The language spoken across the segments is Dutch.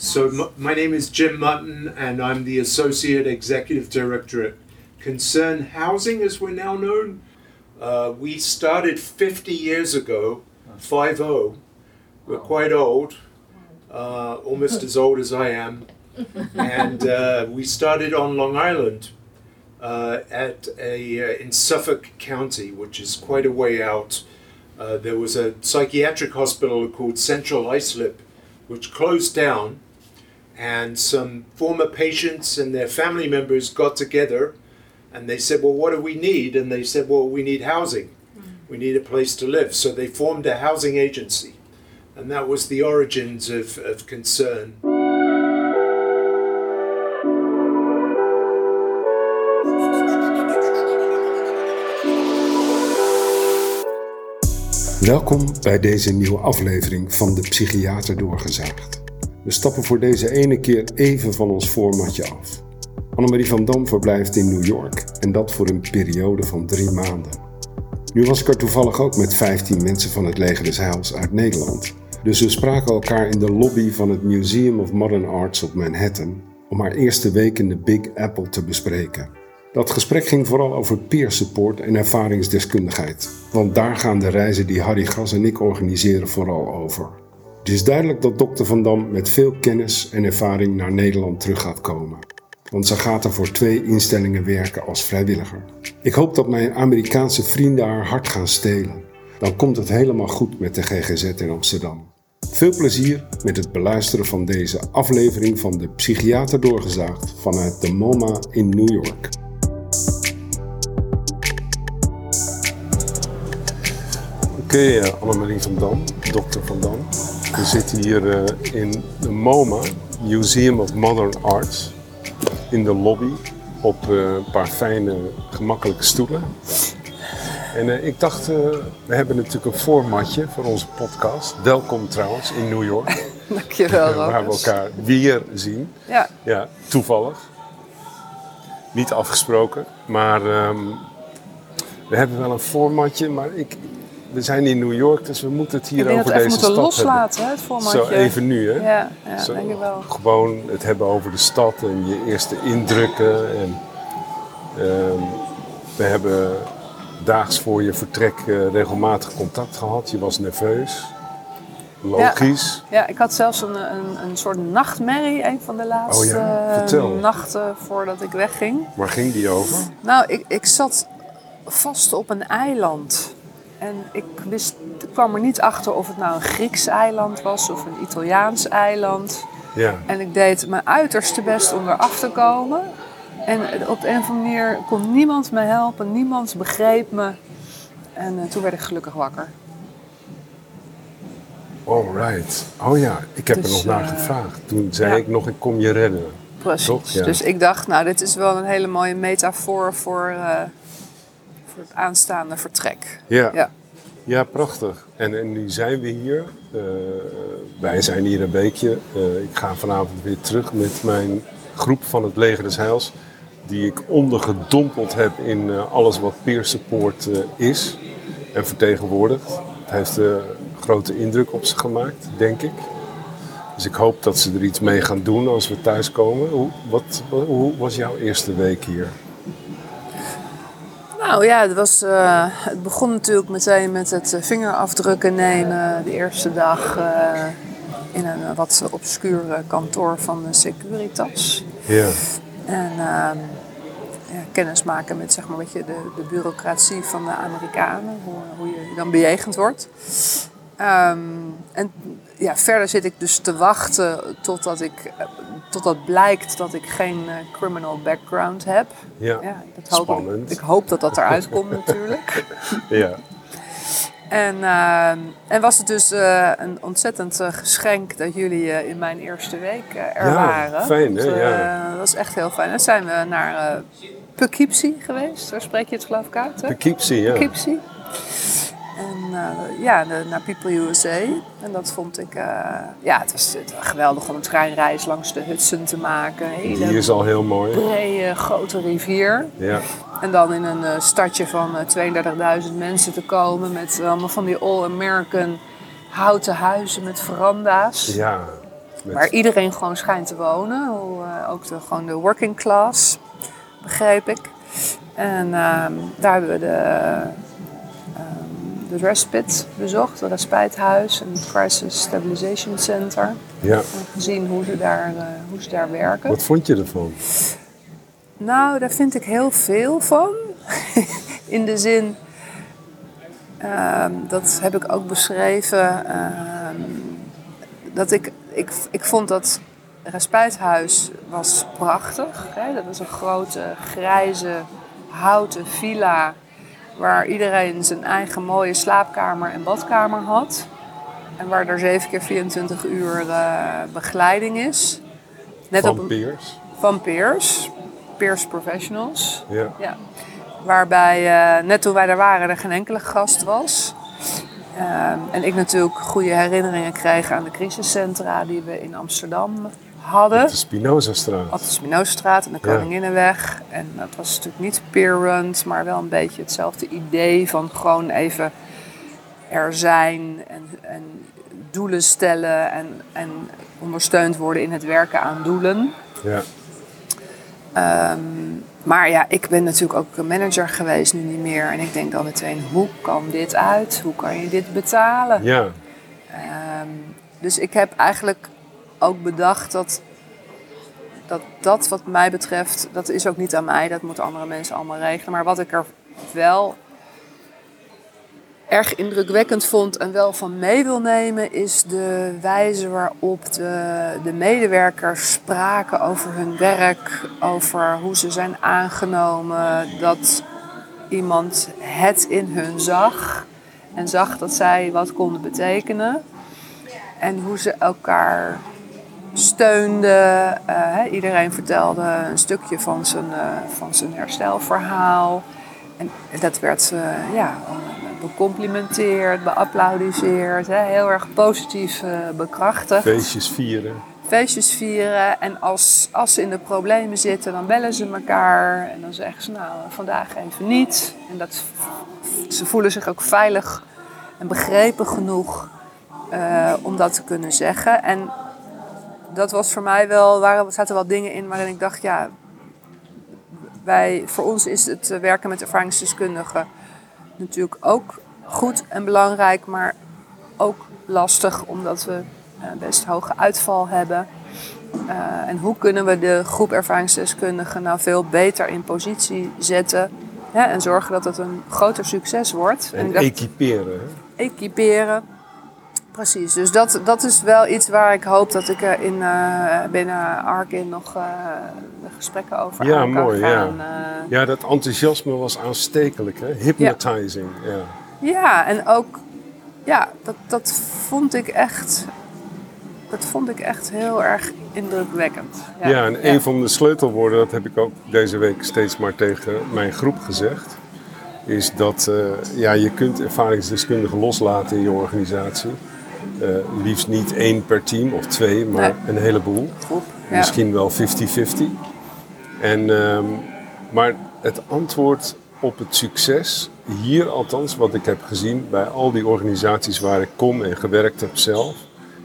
So m- my name is Jim Mutton, and I'm the associate executive director at Concern Housing, as we're now known. Uh, we started 50 years ago, 5-0. We're quite old, uh, almost as old as I am, and uh, we started on Long Island. Uh, at a uh, in Suffolk County, which is quite a way out, uh, there was a psychiatric hospital called Central Islip, which closed down, and some former patients and their family members got together, and they said, "Well, what do we need?" And they said, "Well, we need housing. We need a place to live." So they formed a housing agency, and that was the origins of, of concern. Welkom bij deze nieuwe aflevering van de Psychiater Doorgezaagd. We stappen voor deze ene keer even van ons formatje af. Annemarie van Dam verblijft in New York en dat voor een periode van drie maanden. Nu was ik er toevallig ook met 15 mensen van het Leger des Heils uit Nederland. Dus we spraken elkaar in de lobby van het Museum of Modern Arts op Manhattan om haar eerste week in de Big Apple te bespreken. Dat gesprek ging vooral over peer support en ervaringsdeskundigheid, want daar gaan de reizen die Harry Gas en ik organiseren vooral over. Het is duidelijk dat dokter Van Dam met veel kennis en ervaring naar Nederland terug gaat komen, want ze gaat er voor twee instellingen werken als vrijwilliger. Ik hoop dat mijn Amerikaanse vrienden haar hart gaan stelen. Dan komt het helemaal goed met de GGZ in Amsterdam. Veel plezier met het beluisteren van deze aflevering van de Psychiater Doorgezaagd vanuit de MoMA in New York. Oké, okay, Annemarie van Dam, dokter Van Dam. We zitten hier uh, in de MoMA, Museum of Modern Arts, in de lobby op uh, een paar fijne, gemakkelijke stoelen. En uh, ik dacht, we hebben natuurlijk een formatje voor onze podcast. Welkom trouwens in New York. Dankjewel, Waar we elkaar weer zien. Ja. Ja, toevallig. Niet afgesproken, maar um, we hebben wel een formatje, maar ik, we zijn in New York, dus we moeten het hier over deze stad moeten loslaten, hè, het. Zo even nu, hè? Ja, ja Zo, denk ik wel. Gewoon het hebben over de stad en je eerste indrukken. En, um, we hebben daags voor je vertrek uh, regelmatig contact gehad. Je was nerveus. Logisch. Ja, ja ik had zelfs een, een, een soort nachtmerrie, een van de laatste oh ja, Vertel. nachten voordat ik wegging. Waar ging die over? Nou, ik, ik zat vast op een eiland. En ik, wist, ik kwam er niet achter of het nou een Grieks eiland was of een Italiaans eiland. Ja. En ik deed mijn uiterste best om eraf te komen. En op de een of andere manier kon niemand me helpen, niemand begreep me. En uh, toen werd ik gelukkig wakker. Alright. Oh ja, ik heb Dus, er nog naar uh, gevraagd. Toen zei ja. ik nog, ik kom je redden. Precies. Ja. Dus ik dacht, nou, dit is wel een hele mooie metafoor voor, uh, voor het aanstaande vertrek. Ja, Ja. ja prachtig. En, en nu zijn we hier. Uh, wij zijn hier een weekje. Uh, ik ga vanavond weer terug met mijn groep van het Leger des Heils. Die ik ondergedompeld heb in uh, alles wat peer support is en vertegenwoordigt. Het heeft een grote indruk op ze gemaakt, denk ik. Dus ik hoop dat ze er iets mee gaan doen als we thuiskomen. Hoe, wat, hoe was jouw eerste week hier? Nou ja, het, was, uh, het begon natuurlijk meteen met het vingerafdrukken nemen de eerste dag uh, in een wat obscuur kantoor van de Securitas. Ja. En uh, ja, kennis maken met zeg maar, weet je, de, de bureaucratie van de Amerikanen, hoe, hoe je dan bejegend wordt. Um, en ja, verder zit ik dus te wachten totdat, ik, totdat blijkt dat ik geen uh, criminal background heb. Ja, ja dat hoop spannend. Ik, ik hoop dat dat eruit komt natuurlijk. Ja. En, uh, en was het dus uh, een ontzettend geschenk dat jullie in mijn eerste week er ja, waren. fijn hè? Dat, ja. dat was echt heel fijn. Dan zijn we naar Poughkeepsie geweest. Daar spreek je het geloof ik uit, hè? Poughkeepsie, ja. Poughkeepsie. En uh, ja, naar People USA. En dat vond ik, uh, ja, het was, het was geweldig om een treinreis langs de Hudson te maken. Hele Die is al heel mooi. brede, grote rivier. Ja. En dan in een uh, stadje van 32.000 mensen te komen met allemaal van die all-American houten huizen met veranda's. Ja. Met- Waar iedereen gewoon schijnt te wonen. Eh, ook de, gewoon de working class, begreep ik. En ehm, daar hebben we de, de respite bezocht, het respijthuis en het Crisis Stabilization Center. Ja. En gezien hoe ze daar, eh, hoe ze daar werken. Wat vond je ervan? Nou, daar vind ik heel veel van. In de zin, ehm, dat heb ik ook beschreven, ehm, dat ik, ik, ik vond dat respijthuis was prachtig. Hè? Dat was een grote grijze houten villa waar iedereen zijn eigen mooie slaapkamer en badkamer had. En waar er 7 keer 24 uur eh, begeleiding is. Net op Van een, peers? van peers, peers professionals. Ja. Ja. Waarbij eh, net toen wij daar waren er geen enkele gast was. Ehm, en ik natuurlijk goede herinneringen kreeg aan de crisiscentra die we in Amsterdam hadden. De Spinoza-straat. Op de Spinozastraat en de. Koninginnenweg. En dat was natuurlijk niet peer-run, maar wel een beetje hetzelfde idee van gewoon even er zijn en, en doelen stellen en, en ondersteund worden in het werken aan doelen. Ja. Ehm, maar ja, ik ben natuurlijk ook een manager geweest, nu niet meer. En ik denk dan meteen, hoe kan dit uit? Hoe kan je dit betalen? ja. Ehm, dus ik heb eigenlijk ook bedacht dat, dat dat wat mij betreft, dat is ook niet aan mij, dat moeten andere mensen allemaal regelen. Maar wat ik er wel erg indrukwekkend vond en wel van mee wil nemen, is de wijze waarop de, de medewerkers spraken over hun werk, over hoe ze zijn aangenomen, dat iemand het in hun zag en zag dat zij wat konden betekenen. En hoe ze elkaar steunden. Eh, iedereen vertelde een stukje van zijn, eh, van zijn herstelverhaal. En dat werd eh, ja, becomplimenteerd, beapplaudiseerd. Hè, heel erg positief bekrachtigd Feestjes vieren. feestjes vieren. En als, als ze in de problemen zitten, dan bellen ze elkaar. En dan zeggen ze, nou, vandaag even niet. En dat, ze voelen zich ook veilig en begrepen genoeg om dat te kunnen zeggen. En dat was voor mij wel, waren, zaten wel dingen in waarin ik dacht, ja, wij, voor ons is het eh, werken met ervaringsdeskundigen natuurlijk ook goed en belangrijk, maar ook lastig omdat we eh, best hoge uitval hebben. Eh, en hoe kunnen we de groep ervaringsdeskundigen nou veel beter in positie zetten hè, en zorgen dat het een groter succes wordt? En dacht, equiperen. hè? equiperen. Precies, dus dat, dat is wel iets waar ik hoop dat ik er in, eh, binnen Arkin nog eh, de gesprekken over Ja, aan kan mooi, ja. gaan. eh. Ja, dat enthousiasme was aanstekelijk. Hè? Hypnotizing. Ja. Ja, en ook, ja, dat, dat vond ik echt, dat vond ik echt heel erg indrukwekkend. Ja, en een van de sleutelwoorden, dat heb ik ook deze week steeds maar tegen mijn groep gezegd, is dat eh, ja, je kunt ervaringsdeskundigen loslaten in je organisatie. Eh, liefst niet één per team of twee, maar Nee. een heleboel. groep. Ja. Misschien wel 50-50. En, ehm, maar het antwoord op het succes, hier althans wat ik heb gezien bij al die organisaties waar ik kom en gewerkt heb zelf,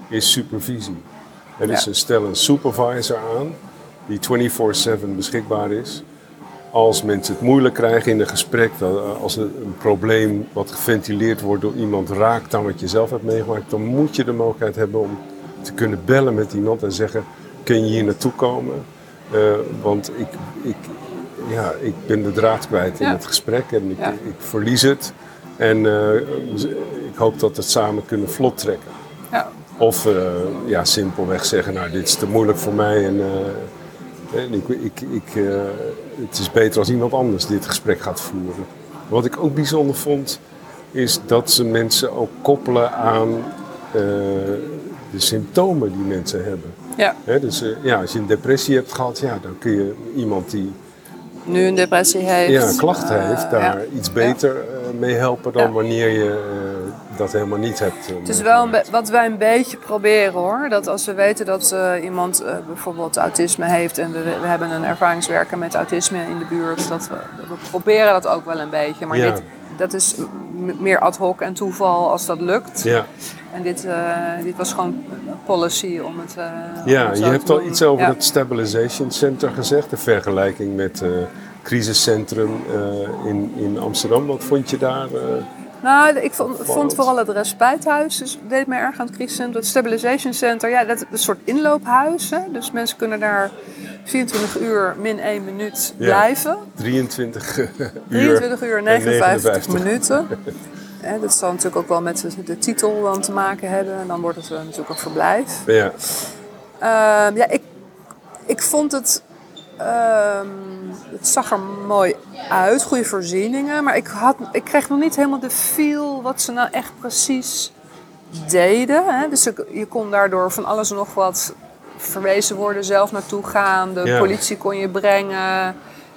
is supervisie. Er is Ja. een stel een supervisor aan die 24/7 beschikbaar is. Als mensen het moeilijk krijgen in een gesprek, eh, als een een probleem wat geventileerd wordt door iemand raakt aan wat je zelf hebt meegemaakt, dan moet je de mogelijkheid hebben om te kunnen bellen met iemand en zeggen: Kun je hier naartoe komen? Eh, want ik, ik, ja, ik ben de draad kwijt in Ja. het gesprek en ik, Ja. ik verlies het. En eh, ik hoop dat we het samen kunnen vlot trekken. Ja. Of ja, simpelweg zeggen, nou dit is te moeilijk voor mij en, en ik, ik, ik, eh, het is beter als iemand anders dit gesprek gaat voeren. Wat ik ook bijzonder vond, is dat ze mensen ook koppelen aan eh, de symptomen die mensen hebben. ja, dus eh, ja, als je een depressie hebt gehad, ja, dan kun je iemand die nu een depressie heeft. ja, klachten heeft, daar ja. iets beter mee helpen dan wanneer je dat helemaal niet hebt. eh, Het is wel een wat wij een beetje proberen hoor. Dat als we weten dat eh, iemand eh, bijvoorbeeld autisme heeft en we, we hebben een ervaringswerker met autisme in de buurt, dat we, we proberen dat ook wel een beetje. Maar Ja. dit, dat is meer ad hoc en toeval als dat lukt. Ja, En dit, dit was gewoon policy om het. om ja het je hebt al iets over Ja. het Stabilization Center gezegd. De vergelijking met het crisiscentrum in, in Amsterdam. Wat vond je daar? Nou, ik vond, vond vooral het respijthuis, dus deed me erg aan het crisiscentrum. Het stabilization center, ja, dat is een soort inloophuis. Hè? Dus mensen kunnen daar 24 uur min 1 minuut Ja. blijven. 23 uur. 23 uur en 59 59. minuten. Dat zal natuurlijk ook wel met de, de titel dan te maken hebben. En dan wordt het eh, natuurlijk een verblijf. Ja, Ehm, ja, ik, ik vond het. Ehm, het zag er mooi uit, goede voorzieningen. Maar ik, had, ik kreeg nog niet helemaal de feel wat ze nou echt precies deden. Hè? Dus je kon daardoor van alles en nog wat verwezen worden, zelf naartoe gaan. De politie kon je brengen.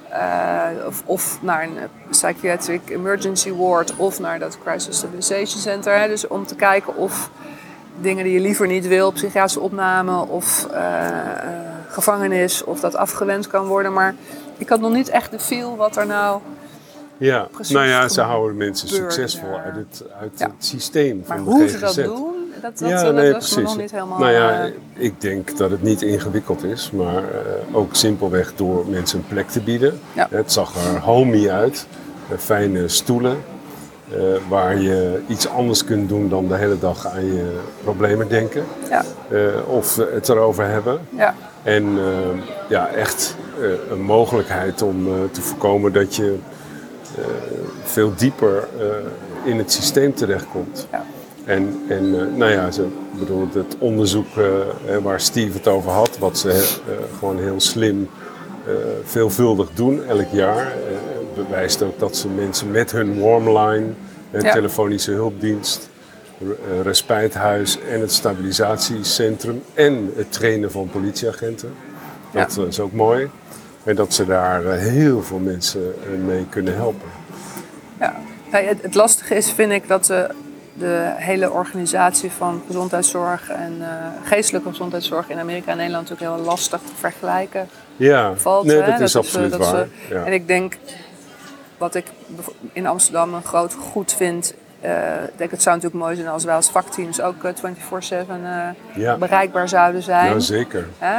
eh, of, of naar een psychiatric emergency ward of naar dat crisis stabilization center. Hè? Dus om te kijken of dingen die je liever niet wil, psychiatrische opname of eh, eh, gevangenis, of dat afgewend kan worden. Maar ik had nog niet echt de feel wat er nou. ja. Precies nou ja, ze houden mensen succesvol daar. uit het, uit Ja. het systeem Maar van hoe ze dat doen, dat, dat, ja, dat nee, was nog niet helemaal. Nou ja, eh, ik denk dat het niet ingewikkeld is, maar eh, ook simpelweg door mensen een plek te bieden. Ja. Het zag er homey uit, Eh, fijne stoelen, waar je iets anders kunt doen dan de hele dag aan je problemen denken ja, of het erover hebben. ja, En eh, ja, echt eh, een mogelijkheid om eh, te voorkomen dat je veel dieper in het systeem terechtkomt. ja. En, en nou ja, ze, bedoel, het onderzoek waar Steve het over had, wat ze gewoon heel slim veelvuldig doen elk jaar, bewijst ook dat ze mensen met hun warmline, Ja. telefonische hulpdienst, respijthuis en het stabilisatiecentrum en het trainen van politieagenten, dat Ja. is ook mooi. En dat ze daar eh, heel veel mensen eh, mee kunnen helpen. ja. Het, lastige is, vind ik, dat de, de hele organisatie van gezondheidszorg en eh, geestelijke gezondheidszorg in Amerika en Nederland natuurlijk heel lastig te vergelijken Ja, valt. nee, hè? dat is eh, absoluut dat ze- waar. ja. En ik denk, wat ik in Amsterdam een groot goed vind... eh, denk het zou natuurlijk mooi zijn als wij als vakteams ook eh, 24-7 eh, Ja. bereikbaar zouden zijn. Ja, zeker. Eh,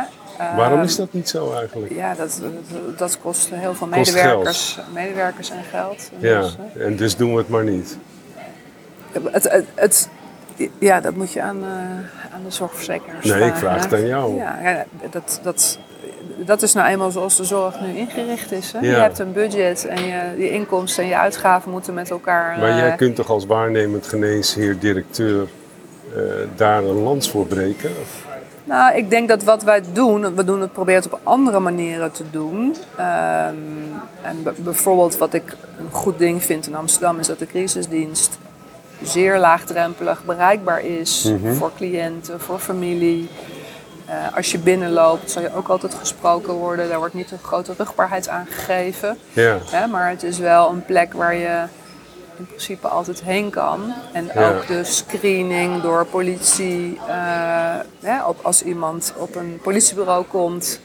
Waarom is dat niet zo eigenlijk? Ja, dat, dat, dat kost heel veel Kost medewerkers, medewerkers en geld. Ja, Dus, eh, en dus doen we het maar niet. het, het, het, ja, dat moet je aan, eh, aan de zorgverzekeraars Nee, ik vraag hè. het aan jou. Ja, dat, dat, dat is nou eenmaal zoals de zorg nu ingericht is. Hè? Ja. Je hebt een budget en je, je inkomsten en je uitgaven moeten met elkaar... Maar eh, jij kunt toch als waarnemend geneesheer, directeur, eh, daar een lans voor breken? Of- Nou, ik denk dat wat wij doen, we doen het proberen het op andere manieren te doen. Ehm, en bijvoorbeeld wat ik een goed ding vind in Amsterdam is dat de crisisdienst zeer laagdrempelig bereikbaar is voor cliënten, voor familie. Eh, als je binnenloopt zal je ook altijd gesproken worden. Daar wordt niet een grote rugbaarheid aan gegeven. Ja, Hè, maar het is wel een plek waar je in principe altijd heen kan. En Ja. ook de screening door politie. eh, hè, op, als iemand op een politiebureau komt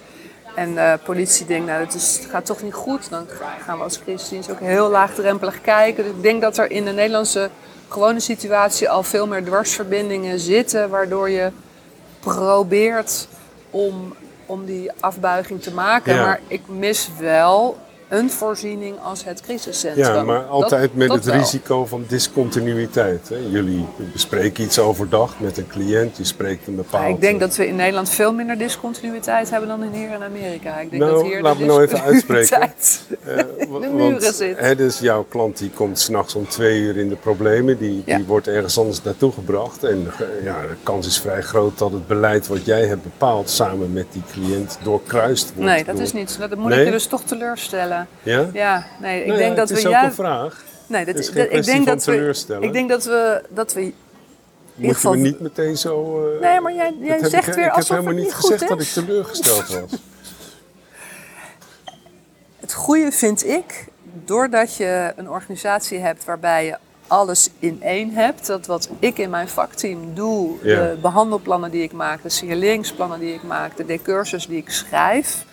en de politie denkt, nou, het, is, het gaat toch niet goed, dan gaan we als crisisdienst ook heel laagdrempelig kijken. Dus ik denk dat er in de Nederlandse gewone situatie al veel meer dwarsverbindingen zitten, waardoor je probeert om, om die afbuiging te maken. Ja. Maar ik mis wel een voorziening als het crisiscentrum. ja maar Dat- altijd met dat het wel. risico van discontinuïteit. Hè? Jullie bespreken iets overdag met een cliënt, je spreekt een bepaald... Ja, ik denk dat we in Nederland veel minder discontinuïteit hebben dan hier in Amerika. Ik denk Nou, dat hier laat de me nou even uitspreken. Eh, de muren want, zit. Hè, dus jouw klant die komt s'nachts om twee uur in de problemen. Die, Ja. die wordt ergens anders naartoe gebracht. En eh, ja, de kans is vrij groot dat het beleid wat jij hebt bepaald samen met die cliënt doorkruist wordt. Nee, dat door- is niet zo. Dat moet Nee? ik je dus toch teleurstellen. Ja? Ja, nee, ik Nou denk ja, dat het is we ook een vraag. Nee, dat is geen dat- ik denk dat we. Ik denk dat we dat we. Geval- niet meteen zo... eh, Nee, maar jij, jij zegt ik, weer ik alsof heb helemaal niet gezegd dat ik teleurgesteld was. Het goede vind ik, doordat je een organisatie hebt waarbij je alles in één hebt. Dat wat ik in mijn vakteam doe, de behandelplannen die ik maak, de signaleringsplannen die ik maak, de decursus die ik schrijf.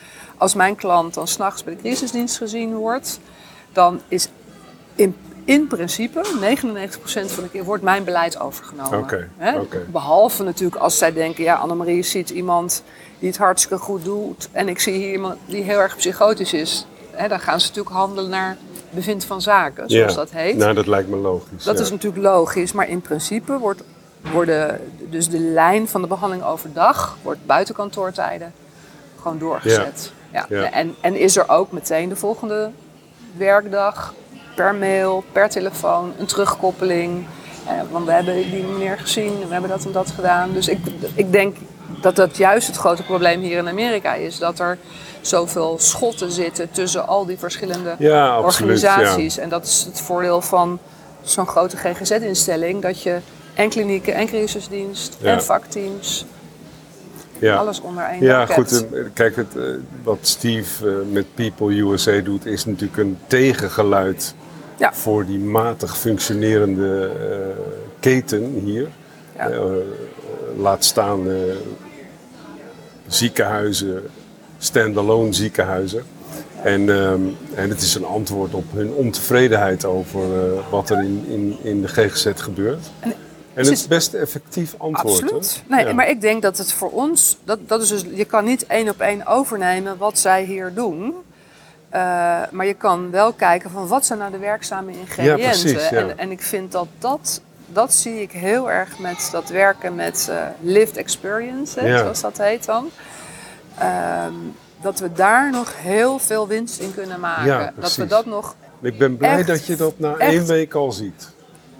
Als mijn klant dan s'nachts bij de crisisdienst gezien wordt, dan is in, in principe, 99% van de keer, wordt mijn beleid overgenomen. Hè? Behalve natuurlijk als zij denken, ja, Annemarie ziet iemand die het hartstikke goed doet. En ik zie hier iemand die heel erg psychotisch is. Hè, dan gaan ze natuurlijk handelen naar bevind van zaken, zoals dat heet. Nou, dat lijkt me logisch. Dat ja. is natuurlijk logisch, maar in principe wordt, worden dus de lijn van de behandeling overdag wordt buiten kantoortijden gewoon doorgezet. Ja. Ja. En, en is er ook meteen de volgende werkdag per mail, per telefoon, een terugkoppeling. Eh, want we hebben die meneer gezien, we hebben dat en dat gedaan. Dus ik, ik denk dat dat juist het grote probleem hier in Amerika is. Dat er zoveel schotten zitten tussen al die verschillende Ja, absoluut, ja. organisaties. En dat is het voordeel van zo'n grote GGZ-instelling. Dat je en klinieken, en crisisdienst, Ja. en vakteams, ja. alles onder één Ja, goed. eh, Kijk, het, eh, wat Steve eh, met People USA doet, is natuurlijk een tegengeluid Ja. voor die matig functionerende keten hier. Ja. Laat staan ziekenhuizen, standalone ziekenhuizen. En, ehm, en het is een antwoord op hun ontevredenheid over wat er in, in, in de GGZ gebeurt. En, het is best effectief antwoord. hè? Absoluut. Nee, Ja. maar ik denk dat het voor ons, dat, dat is dus, je kan niet één op één overnemen wat zij hier doen. Eh, maar je kan wel kijken van wat zijn nou de werkzame ingrediënten. precies, ja. en, en ik vind dat dat, dat zie ik heel erg met dat werken met eh, lived experience, hè, zoals dat heet dan. Ehm, dat we daar nog heel veel winst in kunnen maken. Ja, dat we precies. dat nog Ik ben blij Echt, dat je dat na één week al ziet.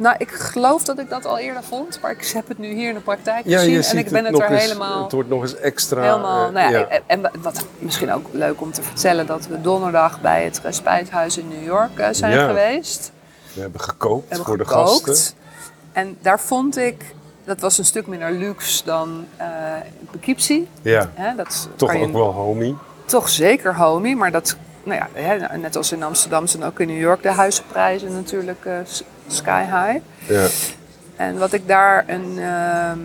Nou, ik geloof dat ik dat al eerder vond, maar ik heb het nu hier in de praktijk Ja, gezien en ik ben het, er eens, helemaal, Het wordt nog eens extra. helemaal. eh, nou ja, ja. En, wat misschien ook leuk om te vertellen, dat we donderdag bij het Respijthuis in New York eh, zijn Ja. geweest. We hebben gekookt We hebben voor de gekookt. gasten. En daar vond ik, dat was een stuk minder luxe dan eh Poughkeepsie. Ja, Hè, dat toch ook wel homie. toch zeker homie, maar dat, nou ja, net als in Amsterdam zijn ook in New York de huizenprijzen natuurlijk sky high. Ja. En wat ik daar een ehm,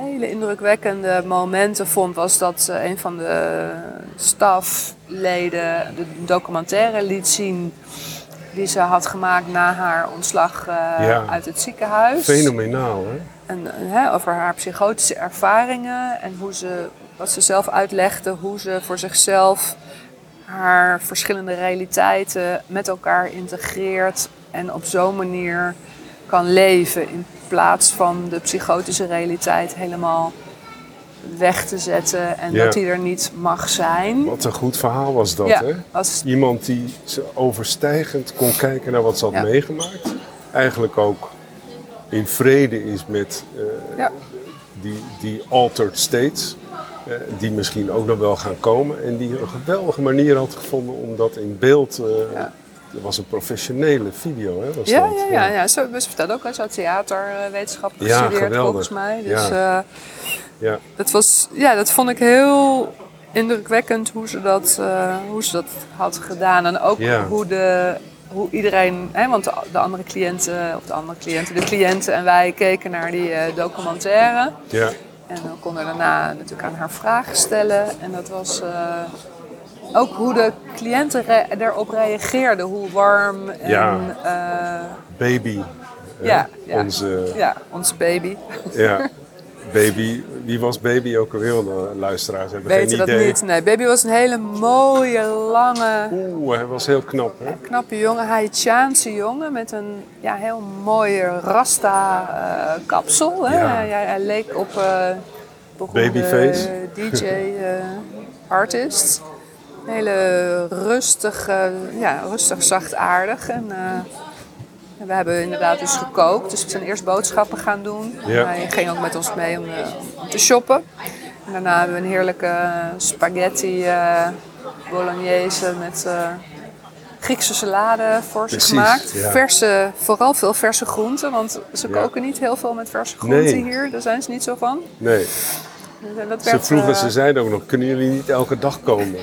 hele indrukwekkende momenten vond, was dat een van de stafleden de documentaire liet zien die ze had gemaakt na haar ontslag eh, Ja. uit het ziekenhuis. Fenomenaal, hè? En, eh, hè, over haar psychotische ervaringen en hoe ze, wat ze zelf uitlegde, hoe ze voor zichzelf haar verschillende realiteiten met elkaar integreert en op zo'n manier kan leven in plaats van de psychotische realiteit helemaal weg te zetten en Ja. dat die er niet mag zijn. Wat een goed verhaal was dat, ja, hè? Iemand die overstijgend kon kijken naar wat ze had Ja. meegemaakt. Eigenlijk ook in vrede is met eh, die, die altered states. eh, die misschien ook nog wel gaan komen. En die een geweldige manier had gevonden om dat in beeld... Ja. Dat was een professionele video, hè? Was ja, dat? ja, ja, ja. Ze vertelde ook, ze had theaterwetenschap Ja, gestudeerd geweldig. volgens mij. Dus, Ja. eh, ja. Dat, was, ja, dat vond ik heel indrukwekkend hoe ze dat, eh, hoe ze dat had gedaan. En ook Ja. hoe, de, hoe iedereen, hè, want de, de andere cliënten, of de andere cliënten, de cliënten en wij keken naar die eh, documentaire. ja. En dan konden daarna natuurlijk aan haar vragen stellen. En dat was eh, ook hoe de cliënten erop reageerden. Hoe warm en Ja. eh, Baby. Ja, ja. Onze, ja, onze baby. ja. Baby. Wie was Baby ook alweer? Luisteraars hebben Weten geen dat idee. niet. Nee, baby was een hele mooie, lange, Oeh, hij was heel knap, hè? knappe jongen, Haitiaanse jongen met een ja, heel mooie rasta eh, kapsel. Hè? Ja. Hij, hij leek op beroemde Babyface. DJ eh, artist. Hele rustig, ja, rustig, zachtaardig. En, eh, en we hebben inderdaad dus gekookt. Dus we zijn eerst boodschappen gaan doen. Ja. Hij ging ook met ons mee om, eh, om te shoppen. En daarna hebben we een heerlijke spaghetti eh, bolognese met Griekse salade voor ze Precies, gemaakt. ja. Verse, vooral veel verse groenten, want ze Ja. koken niet heel veel met verse groenten Nee. hier. Daar zijn ze niet zo van. Nee. Dus, dat Ze vroegen, ze zeiden ook nog, kunnen jullie niet elke dag komen?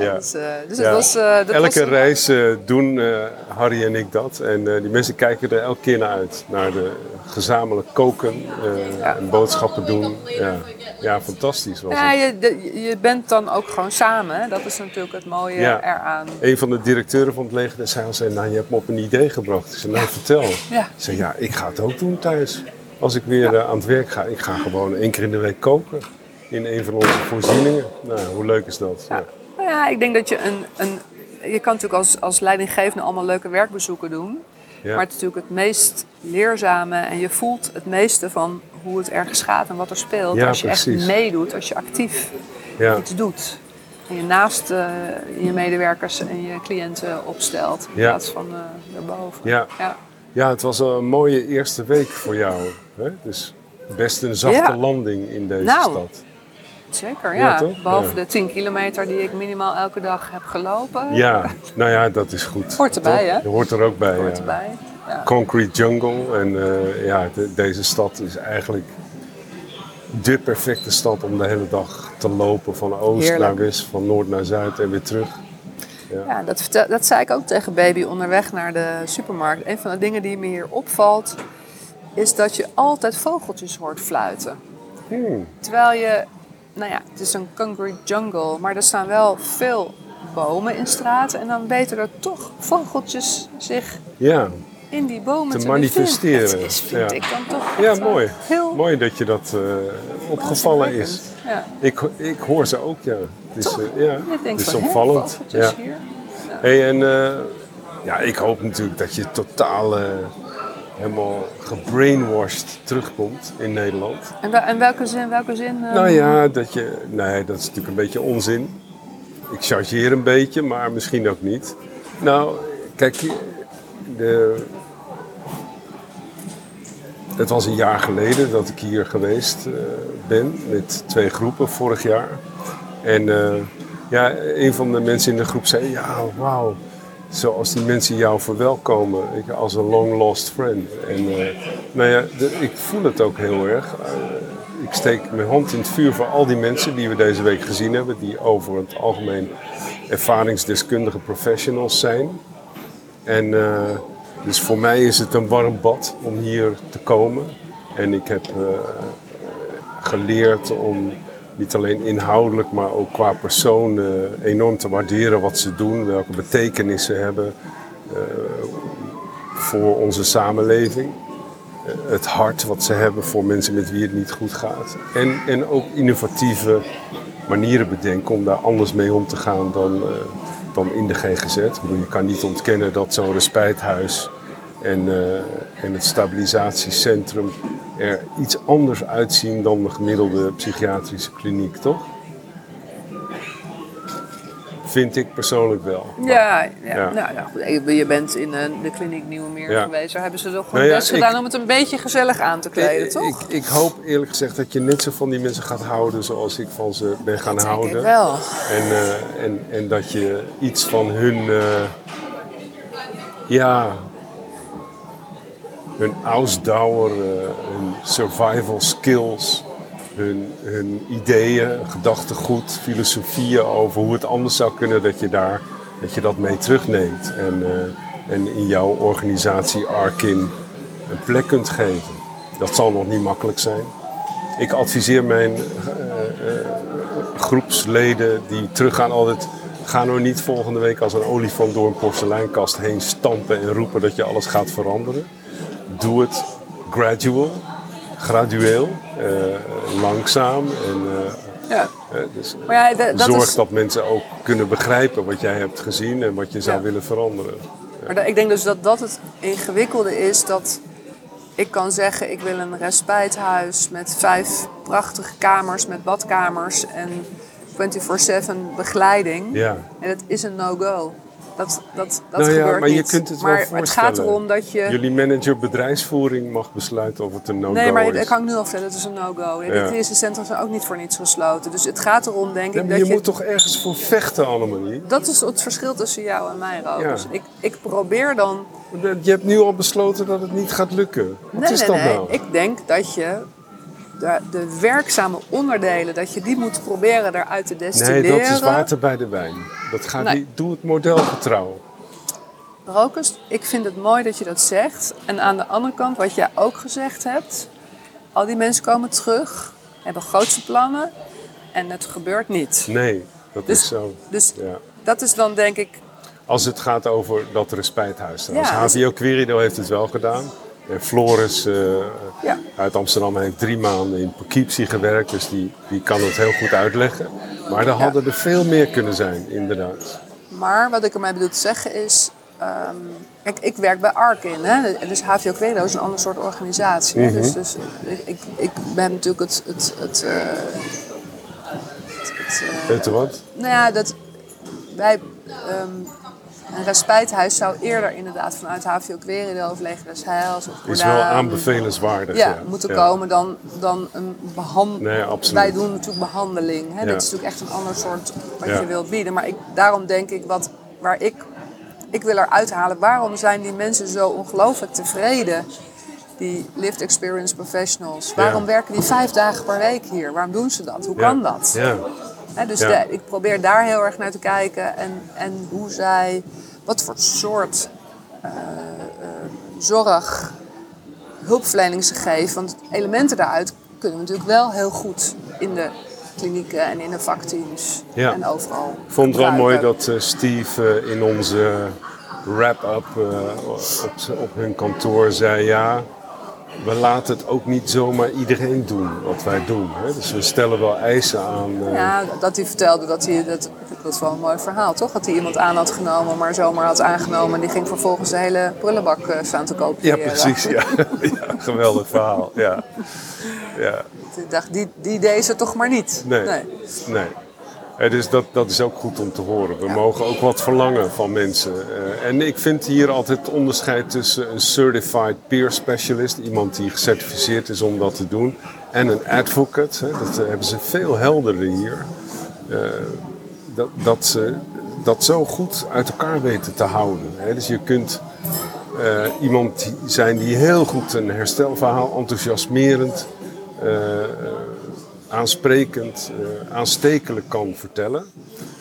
Ja. Dus, eh, dus Ja. het was... dat elke was reis eh, doen Harry en ik dat. En die mensen kijken er elke keer naar uit. Naar de gezamenlijk koken Ja. en boodschappen doen. Ja, ja fantastisch was Ja, het. je, je bent dan ook gewoon samen. Dat is natuurlijk het mooie Ja. eraan. Een van de directeuren van het leger zei al, zei, nou je hebt me op een idee gebracht. Ik zei, nou vertel. Ik zei, ja, ik ga het ook doen thuis. Als ik weer aan het werk ga, ik ga gewoon één keer in de week koken. In een van onze voorzieningen. Nou, hoe leuk is dat? Ja. Nou ja, ik denk dat je een... een je kan natuurlijk als, als leidinggevende allemaal leuke werkbezoeken doen. Ja. Maar het is natuurlijk het meest leerzame en je voelt het meeste van hoe het ergens gaat en wat er speelt. Ja, als je echt meedoet, als je actief Ja. iets doet. En je naast eh, je medewerkers en je cliënten opstelt in plaats van eh daarboven. Ja. Ja. Ja, het was een mooie eerste week voor jou. Hè? Dus best een zachte landing in deze Nou, stad. Zeker, Ja, ja. Behalve Ja. de 10 kilometer die ik minimaal elke dag heb gelopen. Ja, nou ja, dat is goed. Hoort erbij, hè? Dat hoort er ook bij. Hoort ja. erbij. Ja. Concrete jungle. En eh, ja, de- deze stad is eigenlijk de perfecte stad om de hele dag te lopen. Van oost Heerlijk. naar west, van noord naar zuid en weer terug. Ja, dat, vertel- dat zei ik ook tegen baby onderweg naar de supermarkt. Een van de dingen die me hier opvalt, is dat je altijd vogeltjes hoort fluiten. Hmm. Terwijl je, nou ja, het is een concrete jungle, maar er staan wel veel bomen in straten. En dan weten er toch vogeltjes zich Ja, in die bomen Te te, manifesteren. Dat is, vind ja. ik dan toch ja mooi. Heel Mooi dat je dat eh, opgevallen is. Ja. Ik, ik hoor ze ook, ja. Het is, eh, ja, het is van, opvallend. Ja. hier. Hey, en eh, ja, ik hoop natuurlijk dat je totaal helemaal gebrainwashed terugkomt in Nederland. En, wel- en welke zin, welke zin? eh, Nou ja, dat je. Nee, dat is natuurlijk een beetje onzin. Ik chargeer een beetje, maar misschien ook niet. Nou, kijk, de, het was een jaar geleden dat ik hier geweest eh, ben met twee groepen vorig jaar. En eh, ja, een van de mensen in de groep zei: Ja, wauw. Zoals die mensen jou verwelkomen, als een long lost friend. En eh, nou ja, ik voel het ook heel erg. Eh, ik steek mijn hand in het vuur voor al die mensen die we deze week gezien hebben, die over het algemeen ervaringsdeskundige professionals zijn. En eh, dus voor mij is het een warm bad om hier te komen. En ik heb geleerd om niet alleen inhoudelijk, maar ook qua persoon eh, enorm te waarderen wat ze doen, welke betekenis ze hebben eh, voor onze samenleving. Eh, het hart wat ze hebben voor mensen met wie het niet goed gaat. En, en ook innovatieve manieren bedenken om daar anders mee om te gaan dan, dan in de GGZ. Bedoel, je kan niet ontkennen dat zo'n respijthuis en, en het stabilisatiecentrum er iets anders uitzien dan de gemiddelde psychiatrische kliniek, toch? Vind ik persoonlijk wel. Ja, ja. Ja. Nou, ja, goed. Je- bent in eh, de kliniek Nieuwemeer Ja. geweest. Daar hebben ze toch Nou hun ja, best ik- gedaan om het een beetje gezellig aan te kleden, ik, toch? Ik, ik hoop eerlijk gezegd dat je net zo van die mensen gaat houden zoals ik van ze ben gaan Dat houden. ik wel. En, eh, en, en dat je iets van hun, eh, ja, hun Ausdauer, eh, hun survival skills, hun, hun ideeën, gedachtegoed, filosofieën over hoe het anders zou kunnen, dat je daar dat je dat mee terugneemt. En, eh, en in jouw organisatie Arkin een plek kunt geven. Dat zal nog niet makkelijk zijn. Ik adviseer mijn eh, groepsleden die teruggaan altijd... Ga nou niet volgende week als een olifant door een porseleinkast heen stampen en roepen dat je alles gaat veranderen. Doe het gradual, gradueel, eh, langzaam. En, eh, Ja. eh, dus Maar ja, dat zorg is, dat mensen ook kunnen begrijpen wat jij hebt gezien en wat je zou Ja. willen veranderen. maar ik denk dus dat dat het ingewikkelde is. Dat ik kan zeggen, ik wil een respijthuis met vijf prachtige kamers met badkamers en 24-7 begeleiding. Ja. En het is een no-go. Dat, dat, dat Nou ja, gebeurt maar je niet. kunt het wel maar het gaat erom dat je... Jullie manager bedrijfsvoering mag besluiten of het een no-go Nee, maar is. ik kan nu al vertellen, het is een no-go. De Ja. klinische centra zijn ook niet voor niets gesloten. Dus het gaat erom, denk ik, dat je je... moet toch ergens voor vechten, Annemarie? Dat is het verschil tussen jou en mij. Ja. Dus ik, ik probeer dan... Je hebt nu al besloten dat het niet gaat lukken. Wat nee, is nee, dat nee. nou? Ik denk dat je de, de werkzame onderdelen, dat je die moet proberen eruit te destilleren. Nee, dat is water bij de wijn. Dat gaat Nee. niet. Doe het modelgetrouw. Rokers, ik vind het mooi dat je dat zegt. En aan de andere kant, wat jij ook gezegd hebt, al die mensen komen terug, hebben grootste plannen en het gebeurt niet. Nee, dat Dus- is zo. Dus Ja. dat is dan denk ik, Als het gaat over dat respijthuis. trouwens. Ja, als- HVO Querido heeft het wel gedaan. En Floris eh, Ja. uit Amsterdam heeft drie maanden in Poughkeepsie gewerkt. Dus die, die kan het heel goed uitleggen. Maar er hadden er veel meer kunnen zijn, inderdaad. maar wat ik ermee bedoel te zeggen is, ehm, kijk, ik werk bij Arkin, hè? dus HVO Quedo is een ander soort organisatie. Dus, dus ik, ik, ik ben natuurlijk het, het, het, eh, het, eh, wat? Nou ja, dat wij. ehm, een respijthuis zou eerder inderdaad vanuit HVO Querido of Leger des Heils of Is wel aanbevelenswaardig. ja, Ja, moeten Ja. komen dan, dan een behandeling. Nee. Wij doen natuurlijk behandeling. Hè? Dit is natuurlijk echt een ander soort wat je wilt bieden. Maar ik, daarom denk ik, wat, waar ik, ik wil eruit halen, waarom zijn die mensen zo ongelooflijk tevreden? Die lived experience professionals. Waarom werken die vijf dagen per week hier? Waarom doen ze dat? Hoe Ja. kan dat? Ja. Dus Ja. de- ik probeer daar heel erg naar te kijken en, en hoe zij, wat voor soort eh, eh, zorg, hulpverlening ze geven. Want elementen daaruit kunnen we natuurlijk wel heel goed in de klinieken en in de vakteams Ja. en overal. Ik vond het wel mooi dat eh, Steve in onze wrap-up op hun kantoor zei: Ja, we laten het ook niet zomaar iedereen doen wat wij doen. Hè? Dus we stellen wel eisen aan. eh, Ja, dat hij vertelde dat hij, dat, dat is wel een mooi verhaal toch? Dat hij iemand aan had genomen, maar zomaar had aangenomen en die ging vervolgens de hele prullenbak eh, staan te kopen. ja, precies. Ja. ja, geweldig verhaal. Ja. Ja. Ik dacht, die, die deze toch maar niet. Nee. nee. Dus dat, dat is ook goed om te horen. We mogen ook wat verlangen van mensen. Eh, en ik vind hier altijd het onderscheid tussen een certified peer specialist, iemand die gecertificeerd is om dat te doen, en een advocate. Hè, dat eh, hebben ze veel helderder hier. Eh, dat, dat ze dat zo goed uit elkaar weten te houden. Hè. Dus je kunt iemand zijn die heel goed een herstelverhaal, enthousiasmerend, aansprekend, eh, aanstekelijk kan vertellen.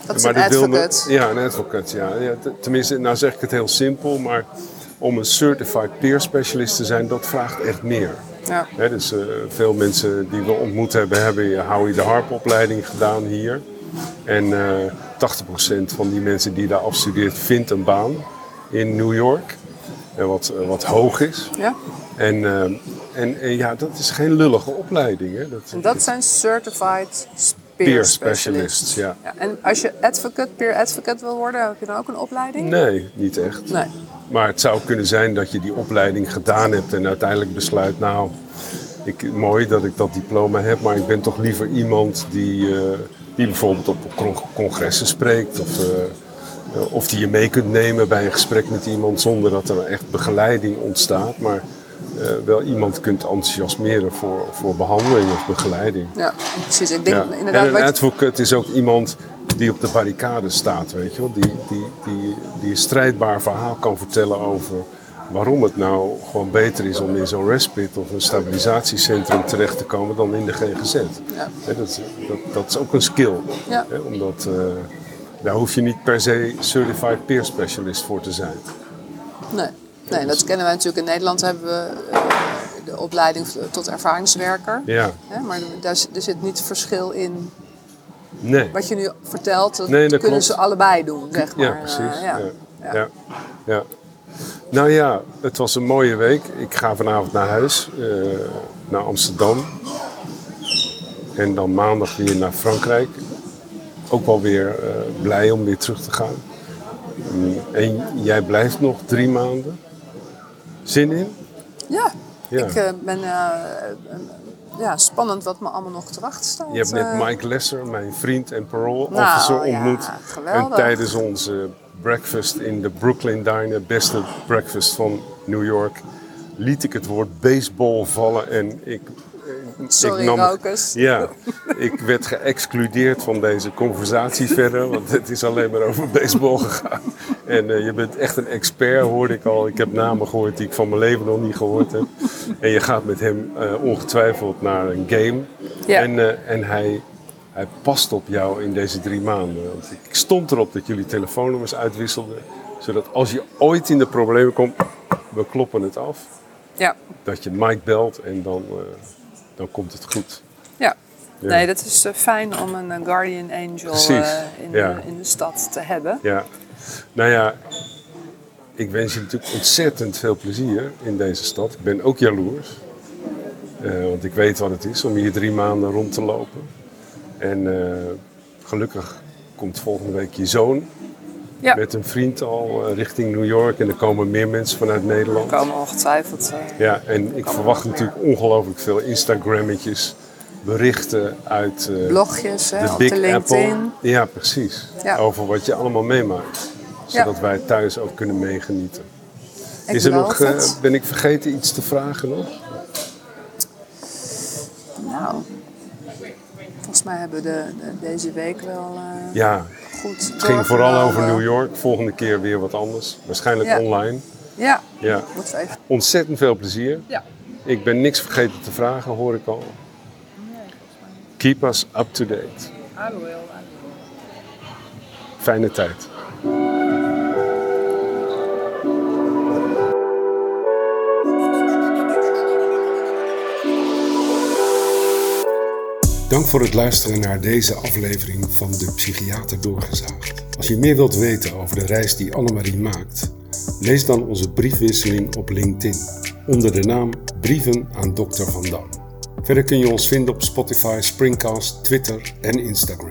Dat is Maar een wil advocate. ja, een advocate, ja. ja. Tenminste, nou zeg ik het heel simpel, maar om een certified peer specialist te zijn, dat vraagt echt meer. Ja. Dus eh, veel mensen die we ontmoet hebben, hebben Howie de Harp opleiding gedaan hier. En eh 80% van die mensen die daar afstudeert, vindt een baan in New York. En wat, eh, wat hoog is. Ja. En, eh, en, en ja, dat is geen lullige opleiding. Hè? Dat, En dat zijn certified peer, Peer specialists. specialists, ja. En als je advocate, peer advocate wil worden, heb je dan ook een opleiding? Nee, niet echt. Nee. Maar het zou kunnen zijn dat je die opleiding gedaan hebt en uiteindelijk besluit, nou, ik, mooi dat ik dat diploma heb, maar ik ben toch liever iemand die, eh, die bijvoorbeeld op con- congressen spreekt of, eh, of die je mee kunt nemen bij een gesprek met iemand zonder dat er echt begeleiding ontstaat, maar eh, wel iemand kunt enthousiasmeren voor, voor behandeling of begeleiding. Ja, precies. Ik denk Ja. inderdaad... En een advocate is ook iemand die op de barricade staat, weet je wel. Die, die, die, die een strijdbaar verhaal kan vertellen over waarom het nou gewoon beter is om in zo'n respit of een stabilisatiecentrum terecht te komen dan in de GGZ. Ja. Dat, is- dat, dat is ook een skill. Ja. Omdat eh, daar hoef je niet per se certified peer specialist voor te zijn. Nee. Nee, dat kennen wij natuurlijk. In Nederland hebben we eh, de opleiding tot ervaringswerker. Ja, maar daar, zit- er zit niet verschil in nee. wat je nu vertelt. Dat Nee, dat kunnen klopt. ze allebei doen, zeg maar. Ja, precies. Eh, ja. ja. Ja. Ja. Nou ja, het was een mooie week. Ik ga vanavond naar huis, eh, naar Amsterdam. En dan maandag weer naar Frankrijk. Ook wel weer blij om weer terug te gaan. Mm, En jij blijft nog drie maanden. Zin in? Ja, Ja. ik eh, ben... eh, ja, spannend wat me allemaal nog te wachten staat. Je hebt net eh. Mike Lesser, mijn vriend en parole Nou, officer, ja, ontmoet. geweldig. en tijdens onze breakfast in de Brooklyn Diner, beste breakfast van New York, liet ik het woord baseball vallen en ik. Sorry, ik nam. Ja, ik werd geëxcludeerd van deze conversatie verder, want het is alleen maar over baseball gegaan. En eh, je bent echt een expert, hoorde ik al. Ik heb namen gehoord die ik van mijn leven nog niet gehoord heb. En je gaat met hem eh, ongetwijfeld naar een game. Ja. En, eh, en hij, hij past op jou in deze drie maanden. Want ik stond erop dat jullie telefoonnummers uitwisselden. Zodat als je ooit in de problemen komt, we kloppen het af. Ja. Dat je Mike belt en dan, dan komt het goed. Ja. Ja. Nee, dat is fijn om een guardian angel in, ja. in de stad te hebben. Ja, nou ja, ik wens je natuurlijk ontzettend veel plezier in deze stad. Ik ben ook jaloers. Eh, want ik weet wat het is om hier drie maanden rond te lopen. En eh, gelukkig komt volgende week je zoon Ja, met een vriend al eh, richting New York. En er komen meer mensen vanuit Nederland. er komen ongetwijfeld. Ja, en ik verwacht natuurlijk ongelooflijk veel Instagrammetjes, berichten uit eh, blogjes hè, de op Big de LinkedIn. Apple. Ja, precies. Ja. Over wat je allemaal meemaakt. Ja. Zodat wij thuis ook kunnen meegenieten. Ik Is er nog, eh, ben ik vergeten iets te vragen nog? Nou, volgens mij hebben we de, de- deze week wel eh, Ja, goed het ging vooral over. New York. Volgende keer weer wat anders. Waarschijnlijk Ja. online. Ja, Ja. moeten we even. Ontzettend veel plezier. Ja. Ik ben niks vergeten te vragen, hoor ik al. Keep us up to date. Fijne tijd. Dank voor het luisteren naar deze aflevering van De Psychiater Doorgezaagd. Als je meer wilt weten over de reis die Annemarie maakt, lees dan onze briefwisseling op LinkedIn onder de naam Brieven aan Dr. Van Dam. Verder kun je ons vinden op Spotify, Springcast, Twitter en Instagram.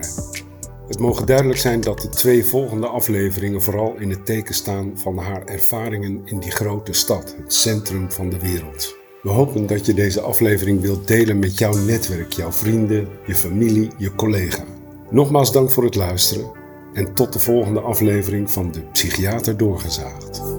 Het mogen duidelijk zijn dat de twee volgende afleveringen vooral in het teken staan van haar ervaringen in die grote stad, het centrum van de wereld. We hopen dat je deze aflevering wilt delen met jouw netwerk, jouw vrienden, je familie, je collega. Nogmaals dank voor het luisteren en tot de volgende aflevering van De Psychiater Doorgezaagd.